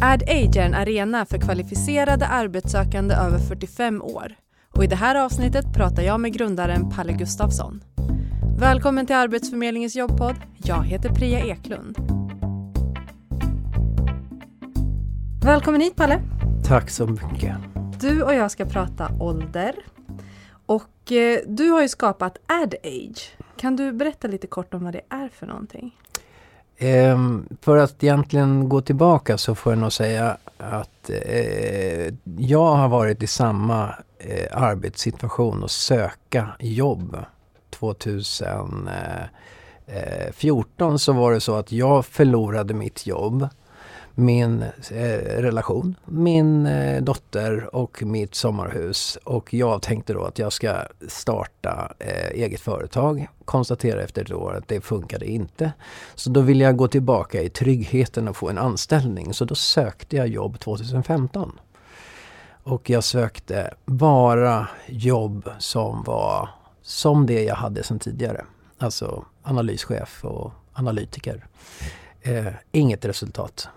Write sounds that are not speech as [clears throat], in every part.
AdAge är en arena för kvalificerade arbetssökande över 45 år. Och I det här avsnittet pratar jag med grundaren Palle Gustafsson. Välkommen till Arbetsförmedlingens jobbpodd. Jag heter Priya Eklund. Välkommen hit Palle. Tack så mycket. Du och jag ska prata ålder. Och eh, du har ju skapat AdAge. Kan du berätta lite kort om vad det är för någonting? Ehm, för att egentligen gå tillbaka så får jag nog säga att eh, jag har varit i samma eh, arbetssituation och söka jobb. 2014 eh, så var det så att jag förlorade mitt jobb min eh, relation, min eh, dotter och mitt sommarhus. Och jag tänkte då att jag ska starta eh, eget företag. Konstatera efter ett år att det funkade inte. Så då ville jag gå tillbaka i tryggheten och få en anställning. Så då sökte jag jobb 2015. Och jag sökte bara jobb som var som det jag hade sedan tidigare. Alltså analyschef och analytiker. Eh, inget resultat.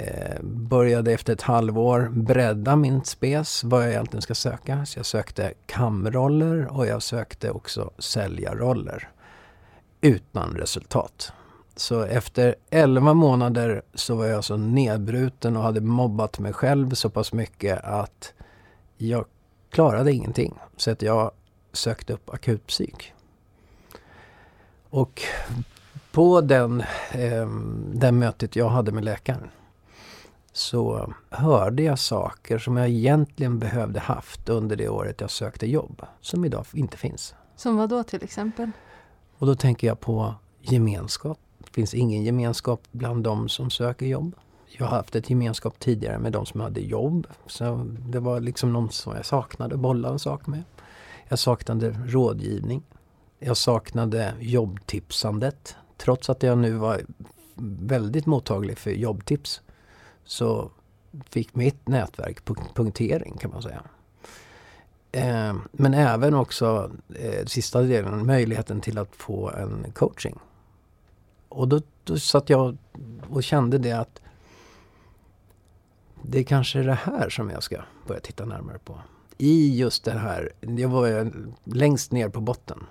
Eh, började efter ett halvår bredda min spes, vad jag egentligen ska söka. Så jag sökte kamroller och jag sökte också säljarroller. Utan resultat. Så efter 11 månader så var jag så nedbruten och hade mobbat mig själv så pass mycket att jag klarade ingenting. Så att jag sökte upp akutpsyk. Och på den, eh, den mötet jag hade med läkaren så hörde jag saker som jag egentligen behövde haft under det året jag sökte jobb. Som idag inte finns. Som vad då till exempel? Och då tänker jag på gemenskap. Det finns ingen gemenskap bland de som söker jobb. Jag har haft ett gemenskap tidigare med de som hade jobb. Så det var liksom någon som jag saknade att bolla en sak med. Jag saknade rådgivning. Jag saknade jobbtipsandet. Trots att jag nu var väldigt mottaglig för jobbtips så fick mitt nätverk punktering kan man säga. Eh, men även också eh, sista delen, möjligheten till att få en coaching. Och då, då satt jag och kände det att det är kanske är det här som jag ska börja titta närmare på. I just det här, jag var längst ner på botten.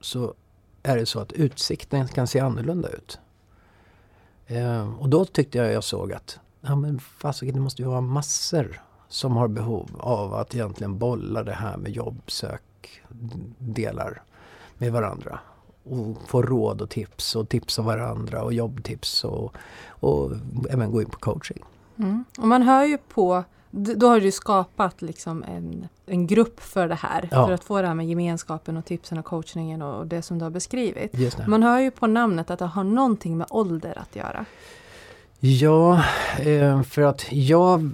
Så är det så att utsikten kan se annorlunda ut. Eh, och då tyckte jag jag såg att ja, men fasiken, det måste ju vara massor som har behov av att egentligen bolla det här med jobbsökdelar med varandra. Och få råd och tips och tipsa varandra och jobbtips och, och även gå in på coaching. Mm. Och man hör ju på då har du skapat liksom en, en grupp för det här. Ja. För att få det här med gemenskapen och tipsen och coachningen och det som du har beskrivit. Man hör ju på namnet att det har någonting med ålder att göra. Ja, eh, för att jag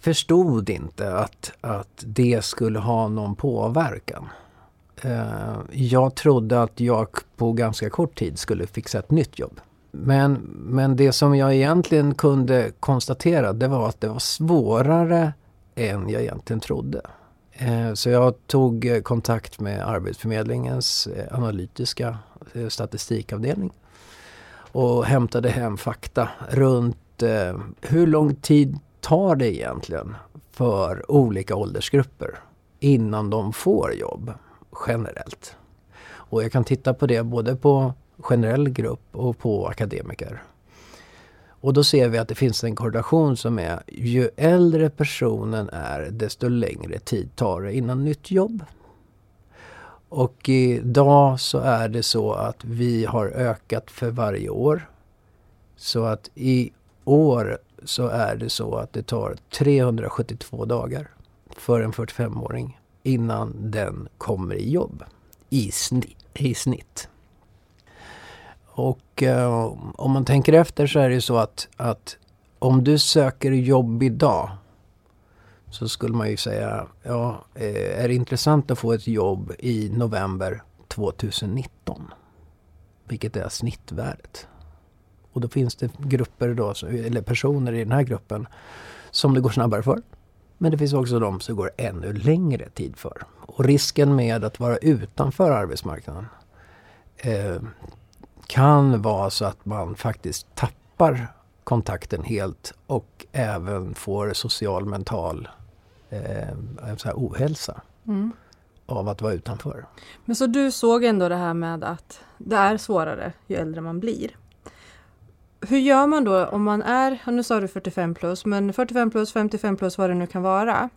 förstod inte att, att det skulle ha någon påverkan. Eh, jag trodde att jag på ganska kort tid skulle fixa ett nytt jobb. Men, men det som jag egentligen kunde konstatera det var att det var svårare än jag egentligen trodde. Eh, så jag tog kontakt med Arbetsförmedlingens analytiska statistikavdelning och hämtade hem fakta runt eh, hur lång tid tar det egentligen för olika åldersgrupper innan de får jobb generellt. Och jag kan titta på det både på generell grupp och på akademiker. Och då ser vi att det finns en korrelation som är ju äldre personen är desto längre tid tar det innan nytt jobb. Och idag så är det så att vi har ökat för varje år. Så att i år så är det så att det tar 372 dagar för en 45-åring innan den kommer i jobb. I, snitt. I snitt. Och eh, om man tänker efter så är det så att, att om du söker jobb idag så skulle man ju säga, ja, eh, är det intressant att få ett jobb i november 2019? Vilket är snittvärdet. Och då finns det grupper då, eller personer i den här gruppen som det går snabbare för. Men det finns också de som går ännu längre tid för. Och risken med att vara utanför arbetsmarknaden eh, kan vara så att man faktiskt tappar kontakten helt och även får social mental eh, så här ohälsa mm. av att vara utanför. Men så du såg ändå det här med att det är svårare ju äldre man blir. Hur gör man då om man är, nu sa du 45 plus, men 45 plus, 55 plus, vad det nu kan vara.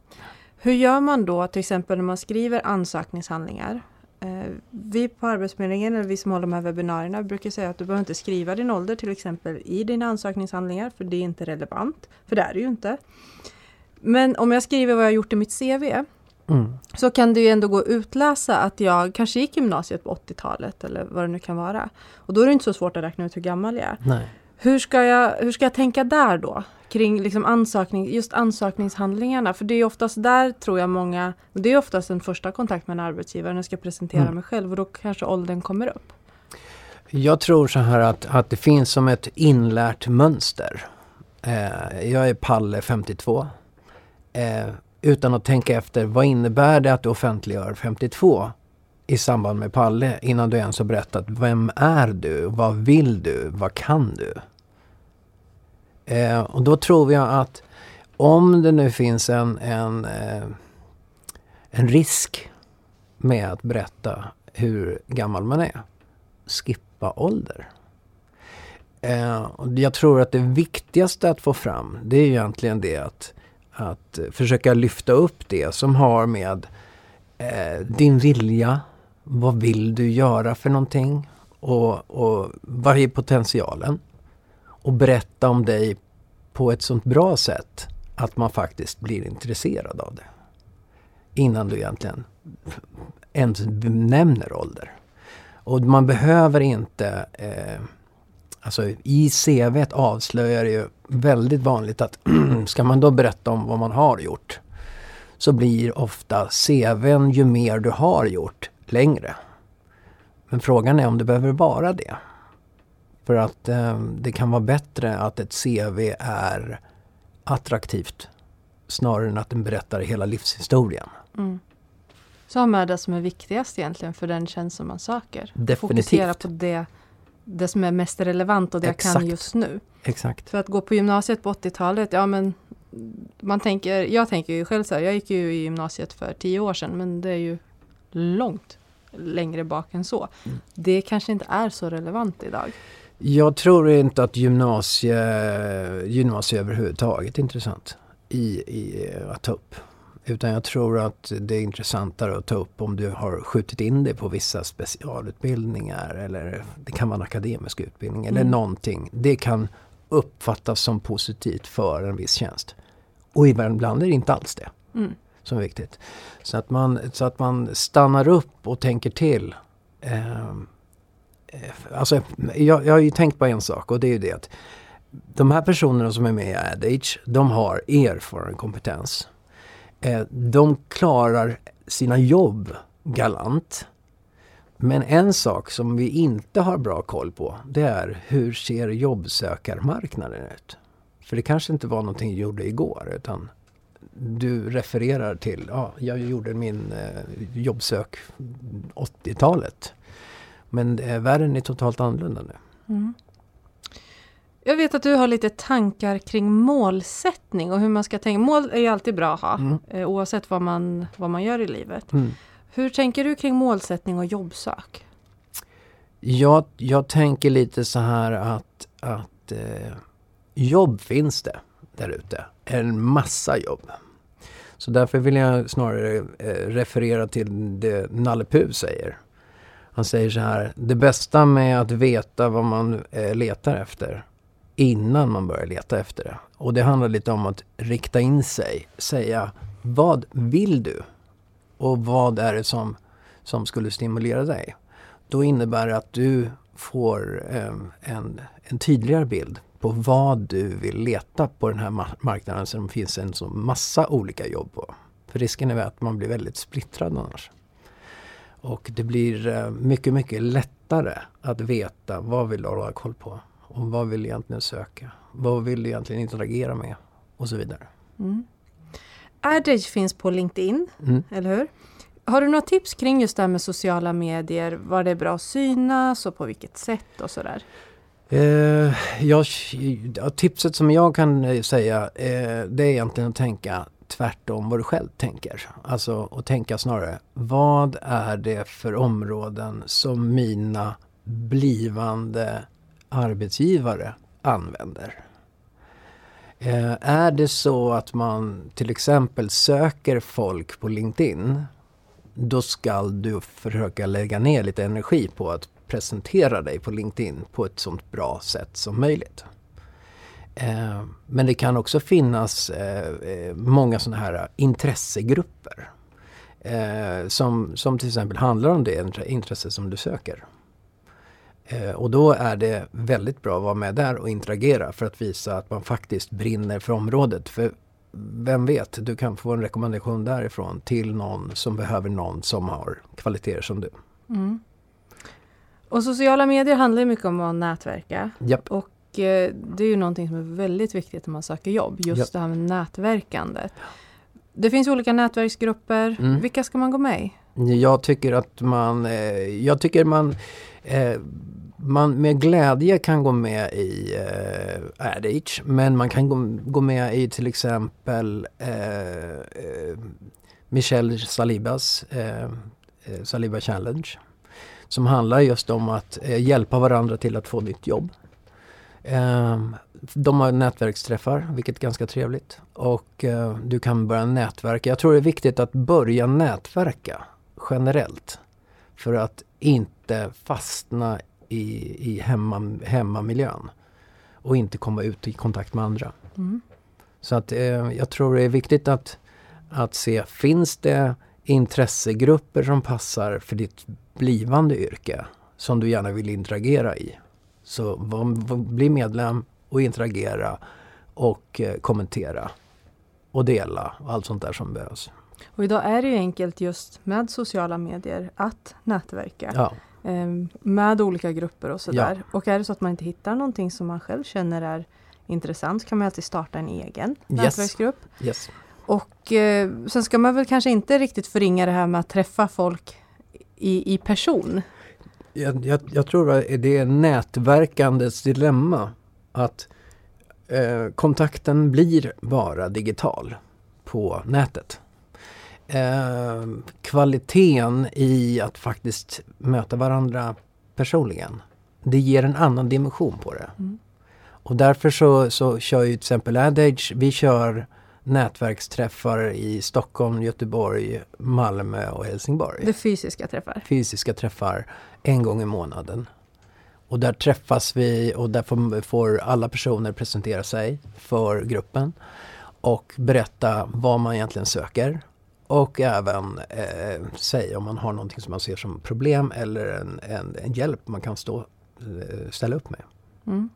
Hur gör man då till exempel när man skriver ansökningshandlingar? Eh, vi på Arbetsförmedlingen, eller vi som håller de här webbinarierna, brukar säga att du behöver inte skriva din ålder till exempel i dina ansökningshandlingar, för det är inte relevant. För det är det ju inte. Men om jag skriver vad jag gjort i mitt CV, mm. så kan det ju ändå gå att utläsa att jag kanske gick gymnasiet på 80-talet, eller vad det nu kan vara. Och då är det inte så svårt att räkna ut hur gammal jag är. Nej. Hur ska jag, hur ska jag tänka där då? Kring liksom ansökning, just ansökningshandlingarna. För det är oftast där tror jag många, det är oftast en första kontakt med en arbetsgivare när jag ska presentera mm. mig själv och då kanske åldern kommer upp. Jag tror så här att, att det finns som ett inlärt mönster. Eh, jag är Palle 52. Eh, utan att tänka efter, vad innebär det att du offentliggör 52? i samband med Palle innan du ens har berättat vem är du? Vad vill du? Vad kan du? Eh, och då tror jag att om det nu finns en, en, eh, en risk med att berätta hur gammal man är, skippa ålder. Eh, jag tror att det viktigaste att få fram det är egentligen det att, att eh, försöka lyfta upp det som har med eh, din vilja, vad vill du göra för någonting? Och, och vad är potentialen? Och berätta om dig på ett sånt bra sätt att man faktiskt blir intresserad av det. Innan du egentligen ens nämner ålder. Och man behöver inte... Eh, alltså i CV avslöjar det ju väldigt vanligt att [clears throat] ska man då berätta om vad man har gjort så blir ofta CVn ju mer du har gjort längre. Men frågan är om det behöver vara det. För att eh, det kan vara bättre att ett CV är attraktivt snarare än att den berättar hela livshistorien. Mm. Så ha med det som är viktigast egentligen för den tjänst som man söker. Definitivt. Fokusera på det, det som är mest relevant och det Exakt. jag kan just nu. Exakt. För att gå på gymnasiet på 80-talet, ja men man tänker, jag tänker ju själv så här, jag gick ju i gymnasiet för tio år sedan men det är ju långt längre bak än så. Mm. Det kanske inte är så relevant idag. Jag tror inte att gymnasie, gymnasie överhuvudtaget är intressant i, i att ta upp. Utan jag tror att det är intressantare att ta upp om du har skjutit in dig på vissa specialutbildningar eller det kan vara en akademisk utbildning eller mm. någonting. Det kan uppfattas som positivt för en viss tjänst. Och ibland är det inte alls det. Mm som är viktigt. Så att man, så att man stannar upp och tänker till. Ehm, eh, alltså, jag, jag har ju tänkt på en sak och det är ju det att de här personerna som är med i AdAge, de har erfaren kompetens. Eh, de klarar sina jobb galant. Men en sak som vi inte har bra koll på, det är hur ser jobbsökarmarknaden ut? För det kanske inte var någonting du gjorde igår, utan du refererar till, ja, jag gjorde min eh, jobbsök 80-talet. Men eh, världen är totalt annorlunda nu. Mm. Jag vet att du har lite tankar kring målsättning och hur man ska tänka. Mål är ju alltid bra att ha, mm. eh, oavsett vad man, vad man gör i livet. Mm. Hur tänker du kring målsättning och jobbsök? Jag, jag tänker lite så här att, att eh, jobb finns det där ute. En massa jobb. Så därför vill jag snarare eh, referera till det Nalle Puh säger. Han säger så här, det bästa med att veta vad man eh, letar efter innan man börjar leta efter det. Och det handlar lite om att rikta in sig, säga vad vill du? Och vad är det som, som skulle stimulera dig? Då innebär det att du får eh, en, en tydligare bild på vad du vill leta på den här marknaden som det finns en så massa olika jobb på. För risken är att man blir väldigt splittrad annars. Och det blir eh, mycket, mycket lättare att veta vad vill du hålla koll på och vad vill du egentligen söka? Vad vill du egentligen interagera med? Och så vidare. Mm. AdAge finns på LinkedIn, mm. eller hur? Har du några tips kring just det här med sociala medier? Var det är bra att synas och på vilket sätt och sådär? Eh, jag, tipset som jag kan eh, säga eh, det är egentligen att tänka tvärtom vad du själv tänker. Alltså att tänka snarare, vad är det för områden som mina blivande arbetsgivare använder? Eh, är det så att man till exempel söker folk på LinkedIn då ska du försöka lägga ner lite energi på att presentera dig på LinkedIn på ett sånt bra sätt som möjligt. Eh, men det kan också finnas eh, eh många sådana här intressegrupper. Eh, som, som till exempel handlar om det intresse som du söker. Eh, och då är det väldigt bra att vara med där och interagera för att visa att man faktiskt brinner för området. För vem vet, du kan få en rekommendation därifrån till någon som behöver någon som har kvaliteter som du. Mm. Och sociala medier handlar mycket om att nätverka. Yep. Och eh, det är ju någonting som är väldigt viktigt när man söker jobb, just yep. det här med nätverkandet. Det finns olika nätverksgrupper. Mm. Vilka ska man gå med i? Jag tycker att man, eh, jag tycker man eh, man med glädje kan gå med i eh, AdAge men man kan gå, gå med i till exempel eh, Michel Salibas Saliba Challenge. Som handlar just om att hjälpa varandra till att få nytt jobb. Ehm, de har nätverksträffar, vilket är ganska trevligt. Och du kan börja nätverka. Jag tror det är viktigt att börja nätverka generellt. För att inte fastna i, i hemma, hemmamiljön. Och inte komma ut i kontakt med andra. Mm. Så att eh, jag tror det är viktigt att, att se, finns det intressegrupper som passar för ditt blivande yrke som du gärna vill interagera i. Så bli medlem och interagera och eh, kommentera och dela allt sånt där som behövs. Och idag är det ju enkelt just med sociala medier att nätverka. Ja. Ehm, med olika grupper och sådär. Ja. Och är det så att man inte hittar någonting som man själv känner är intressant kan man alltid starta en egen yes. nätverksgrupp. Yes. Och eh, sen ska man väl kanske inte riktigt förringa det här med att träffa folk i, i person. Jag, jag, jag tror att det är nätverkandets dilemma. Att eh, kontakten blir bara digital på nätet eh, kvaliteten i att faktiskt möta varandra personligen. Det ger en annan dimension på det. Mm. Och därför så, så kör ju till exempel Adage, vi kör nätverksträffar i Stockholm, Göteborg, Malmö och Helsingborg. Det fysiska träffar? Fysiska träffar en gång i månaden. Och där träffas vi och där får, får alla personer presentera sig för gruppen och berätta vad man egentligen söker och även eh, säga om man har någonting som man ser som problem eller en, en, en hjälp man kan stå, eh, ställa upp med. Mm.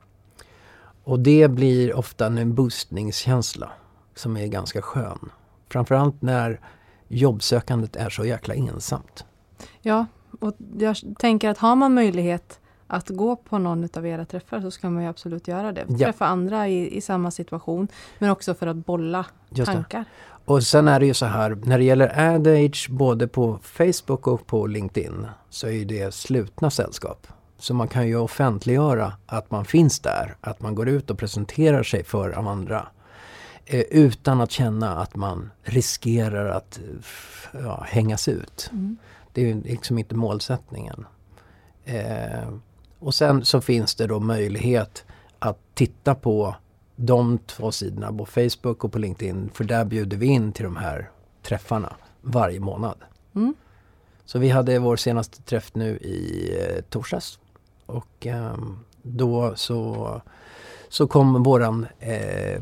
Och det blir ofta en boostningskänsla som är ganska skön. Framförallt när jobbsökandet är så jäkla ensamt. Ja, och jag tänker att har man möjlighet att gå på någon av era träffar så ska man ju absolut göra det. Ja. Träffa andra i, i samma situation men också för att bolla Just tankar. Det. Och sen är det ju så här, när det gäller AdAge både på Facebook och på LinkedIn så är det slutna sällskap. Så man kan ju offentliggöra att man finns där, att man går ut och presenterar sig för andra. Eh, utan att känna att man riskerar att ja, hängas ut. Mm. Det är liksom inte målsättningen. Eh, och sen så finns det då möjlighet att titta på de två sidorna på Facebook och på LinkedIn. För där bjuder vi in till de här träffarna varje månad. Mm. Så vi hade vår senaste träff nu i eh, torsdags. Och eh, då så, så kom våran, eh,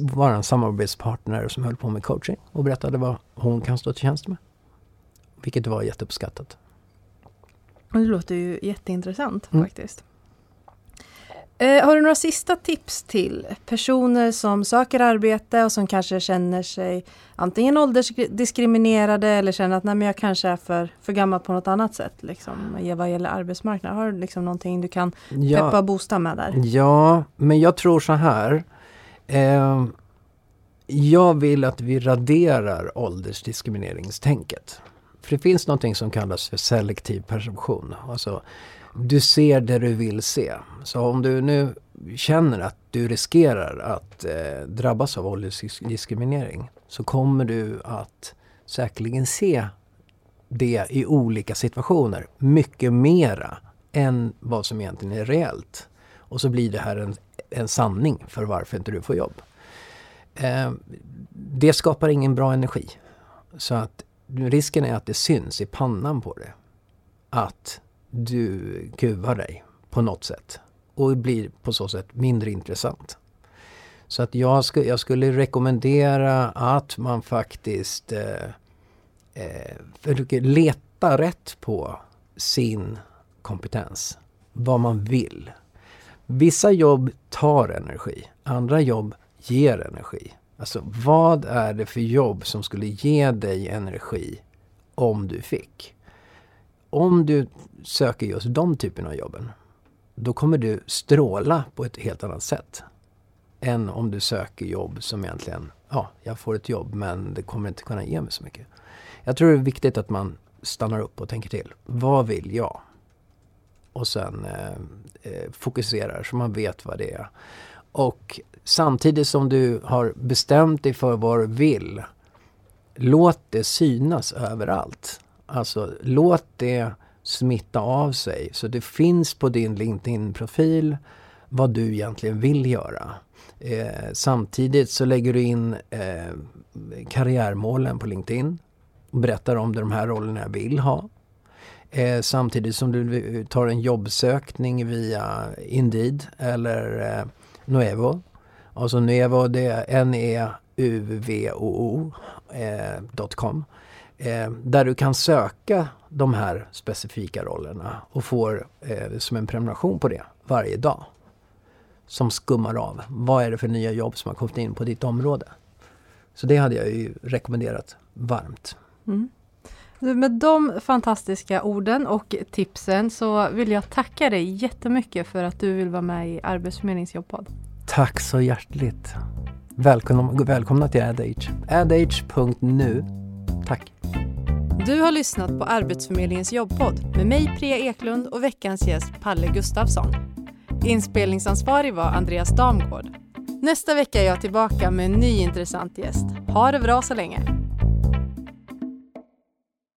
våran samarbetspartner som höll på med coaching och berättade vad hon kan stå till tjänst med. Vilket var jätteuppskattat. Det låter ju jätteintressant mm. faktiskt. Eh, har du några sista tips till personer som söker arbete och som kanske känner sig antingen åldersdiskriminerade eller känner att nej, men jag kanske är för, för gammal på något annat sätt liksom, vad gäller arbetsmarknaden? Har du liksom någonting du kan ja, peppa och boosta med där? Ja, men jag tror så här. Eh, jag vill att vi raderar åldersdiskrimineringstänket. För det finns någonting som kallas för selektiv perception. Alltså, Du ser det du vill se. Så om du nu känner att du riskerar att eh, drabbas av åldersdiskriminering så kommer du att säkerligen se det i olika situationer mycket mera än vad som egentligen är reellt. Och så blir det här en, en sanning för varför inte du får jobb. Eh, det skapar ingen bra energi. Så att risken är att det syns i pannan på dig. Att du kuvar dig på något sätt. Och blir på så sätt mindre intressant. Så att jag, sku, jag skulle rekommendera att man faktiskt eh, eh, försöker leta rätt på sin kompetens. Vad man vill. Vissa jobb tar energi, andra jobb ger energi. Alltså vad är det för jobb som skulle ge dig energi om du fick? Om du söker just de typerna av jobben, då kommer du stråla på ett helt annat sätt. Än om du söker jobb som egentligen, ja, jag får ett jobb men det kommer inte kunna ge mig så mycket. Jag tror det är viktigt att man stannar upp och tänker till. Vad vill jag? Och sen eh, eh fokuserar så man vet vad det är. Och samtidigt som du har bestämt dig för vad du vill, låt det synas överallt. Alltså låt det smitta av sig. Så det finns på din LinkedIn-profil vad du egentligen vill göra. Eh, samtidigt så lägger du in eh, karriärmålen på LinkedIn. Och berättar om de här rollerna jag vill ha. Eh, samtidigt som du eh, tar en jobbsökning via Indeed eller eh, Nuevo. Alltså Nuevo det är N-E-U-V-O-O.com. Eh, eh, där du kan söka de här specifika rollerna och får eh, som en prenumeration på det varje dag. Som skummar av. Vad är det för nya jobb som har kommit in på ditt område? Så det hade jag ju rekommenderat varmt. Mm. Med de fantastiska orden och tipsen så vill jag tacka dig jättemycket för att du vill vara med i Arbetsförmedlingens jobbpodd. Tack så hjärtligt. Välkomna, välkomna till AdAge. Adage.nu. Tack. Du har lyssnat på Arbetsförmedlingens jobbpodd med mig Priya Eklund och veckans gäst Palle Gustafsson. Inspelningsansvarig var Andreas Damgård. Nästa vecka är jag tillbaka med en ny intressant gäst. Ha det bra så länge!